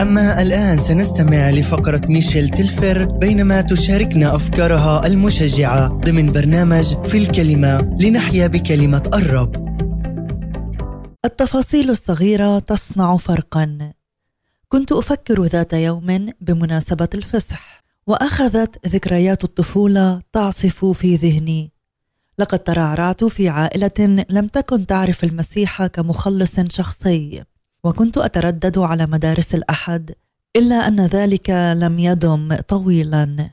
أما الآن سنستمع لفقرة ميشيل تلفر بينما تشاركنا أفكارها المشجعة ضمن برنامج في الكلمة لنحيا بكلمة الرب. التفاصيل الصغيرة تصنع فرقا. كنت أفكر ذات يوم بمناسبة الفصح وأخذت ذكريات الطفولة تعصف في ذهني. لقد ترعرعت في عائلة لم تكن تعرف المسيح كمخلص شخصي. وكنت أتردد على مدارس الأحد إلا أن ذلك لم يدم طويلا.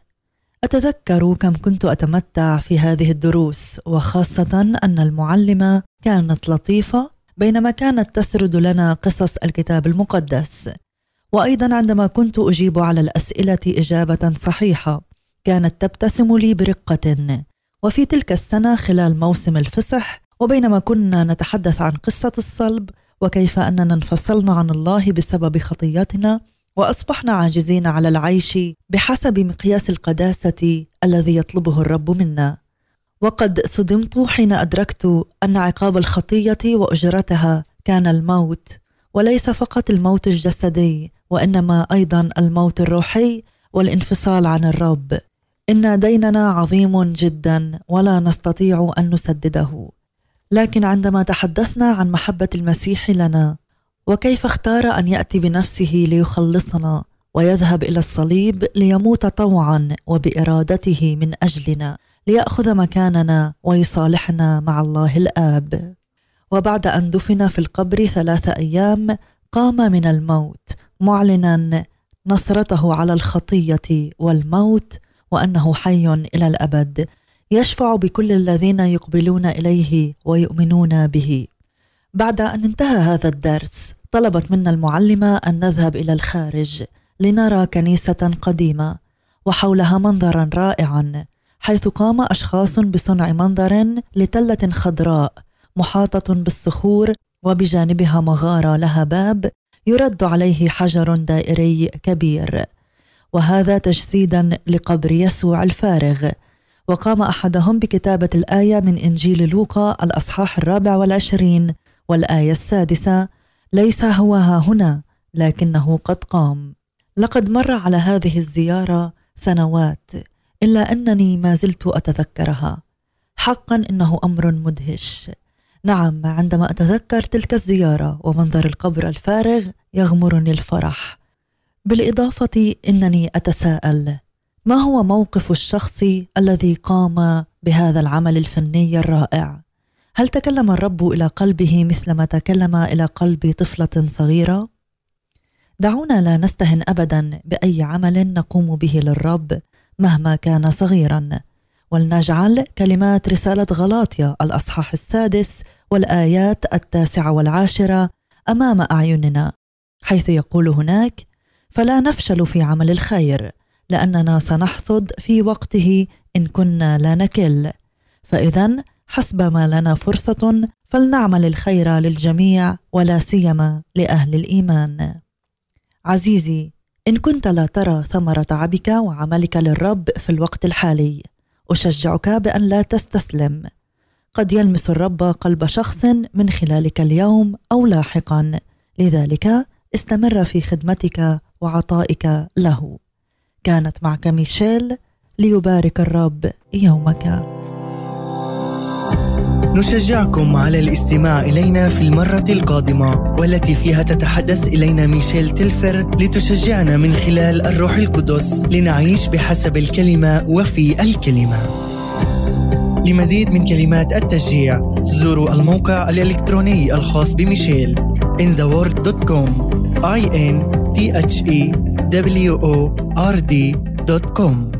أتذكر كم كنت أتمتع في هذه الدروس وخاصة أن المعلمة كانت لطيفة بينما كانت تسرد لنا قصص الكتاب المقدس. وأيضا عندما كنت أجيب على الأسئلة إجابة صحيحة كانت تبتسم لي برقة. وفي تلك السنة خلال موسم الفصح وبينما كنا نتحدث عن قصة الصلب وكيف أننا انفصلنا عن الله بسبب خطيتنا وأصبحنا عاجزين على العيش بحسب مقياس القداسة الذي يطلبه الرب منا. وقد صدمت حين أدركت أن عقاب الخطية وأجرتها كان الموت وليس فقط الموت الجسدي وإنما أيضا الموت الروحي والانفصال عن الرب. إن ديننا عظيم جدا ولا نستطيع أن نسدده. لكن عندما تحدثنا عن محبة المسيح لنا وكيف اختار أن يأتي بنفسه ليخلصنا ويذهب إلى الصليب ليموت طوعا وبإرادته من أجلنا ليأخذ مكاننا ويصالحنا مع الله الآب. وبعد أن دفن في القبر ثلاثة أيام قام من الموت معلنا نصرته على الخطية والموت وأنه حي إلى الأبد. يشفع بكل الذين يقبلون إليه ويؤمنون به. بعد أن انتهى هذا الدرس طلبت منا المعلمة أن نذهب إلى الخارج لنرى كنيسة قديمة وحولها منظرا رائعا حيث قام أشخاص بصنع منظر لتلة خضراء محاطة بالصخور وبجانبها مغارة لها باب يرد عليه حجر دائري كبير. وهذا تجسيدا لقبر يسوع الفارغ وقام أحدهم بكتابة الآية من إنجيل لوقا الأصحاح الرابع والعشرين والآية السادسة ليس هو ها هنا لكنه قد قام. لقد مر على هذه الزيارة سنوات إلا أنني ما زلت أتذكرها. حقا إنه أمر مدهش. نعم عندما أتذكر تلك الزيارة ومنظر القبر الفارغ يغمرني الفرح. بالإضافة إنني أتساءل ما هو موقف الشخص الذي قام بهذا العمل الفني الرائع؟ هل تكلم الرب إلى قلبه مثلما تكلم إلى قلب طفلة صغيرة؟ دعونا لا نستهن ابدا بأي عمل نقوم به للرب مهما كان صغيرا ولنجعل كلمات رسالة غلاطيا الأصحاح السادس والآيات التاسعة والعاشرة أمام أعيننا حيث يقول هناك فلا نفشل في عمل الخير لأننا سنحصد في وقته إن كنا لا نكل. فإذا حسب ما لنا فرصة فلنعمل الخير للجميع ولا سيما لأهل الإيمان. عزيزي إن كنت لا ترى ثمرة تعبك وعملك للرب في الوقت الحالي أشجعك بأن لا تستسلم. قد يلمس الرب قلب شخص من خلالك اليوم أو لاحقا. لذلك استمر في خدمتك وعطائك له. كانت معك ميشيل ليبارك الرب يومك. نشجعكم على الاستماع إلينا في المرة القادمة والتي فيها تتحدث إلينا ميشيل تلفر لتشجعنا من خلال الروح القدس لنعيش بحسب الكلمة وفي الكلمة. لمزيد من كلمات التشجيع زوروا الموقع الإلكتروني الخاص بميشيل intheword.com i n t h e w o r d.com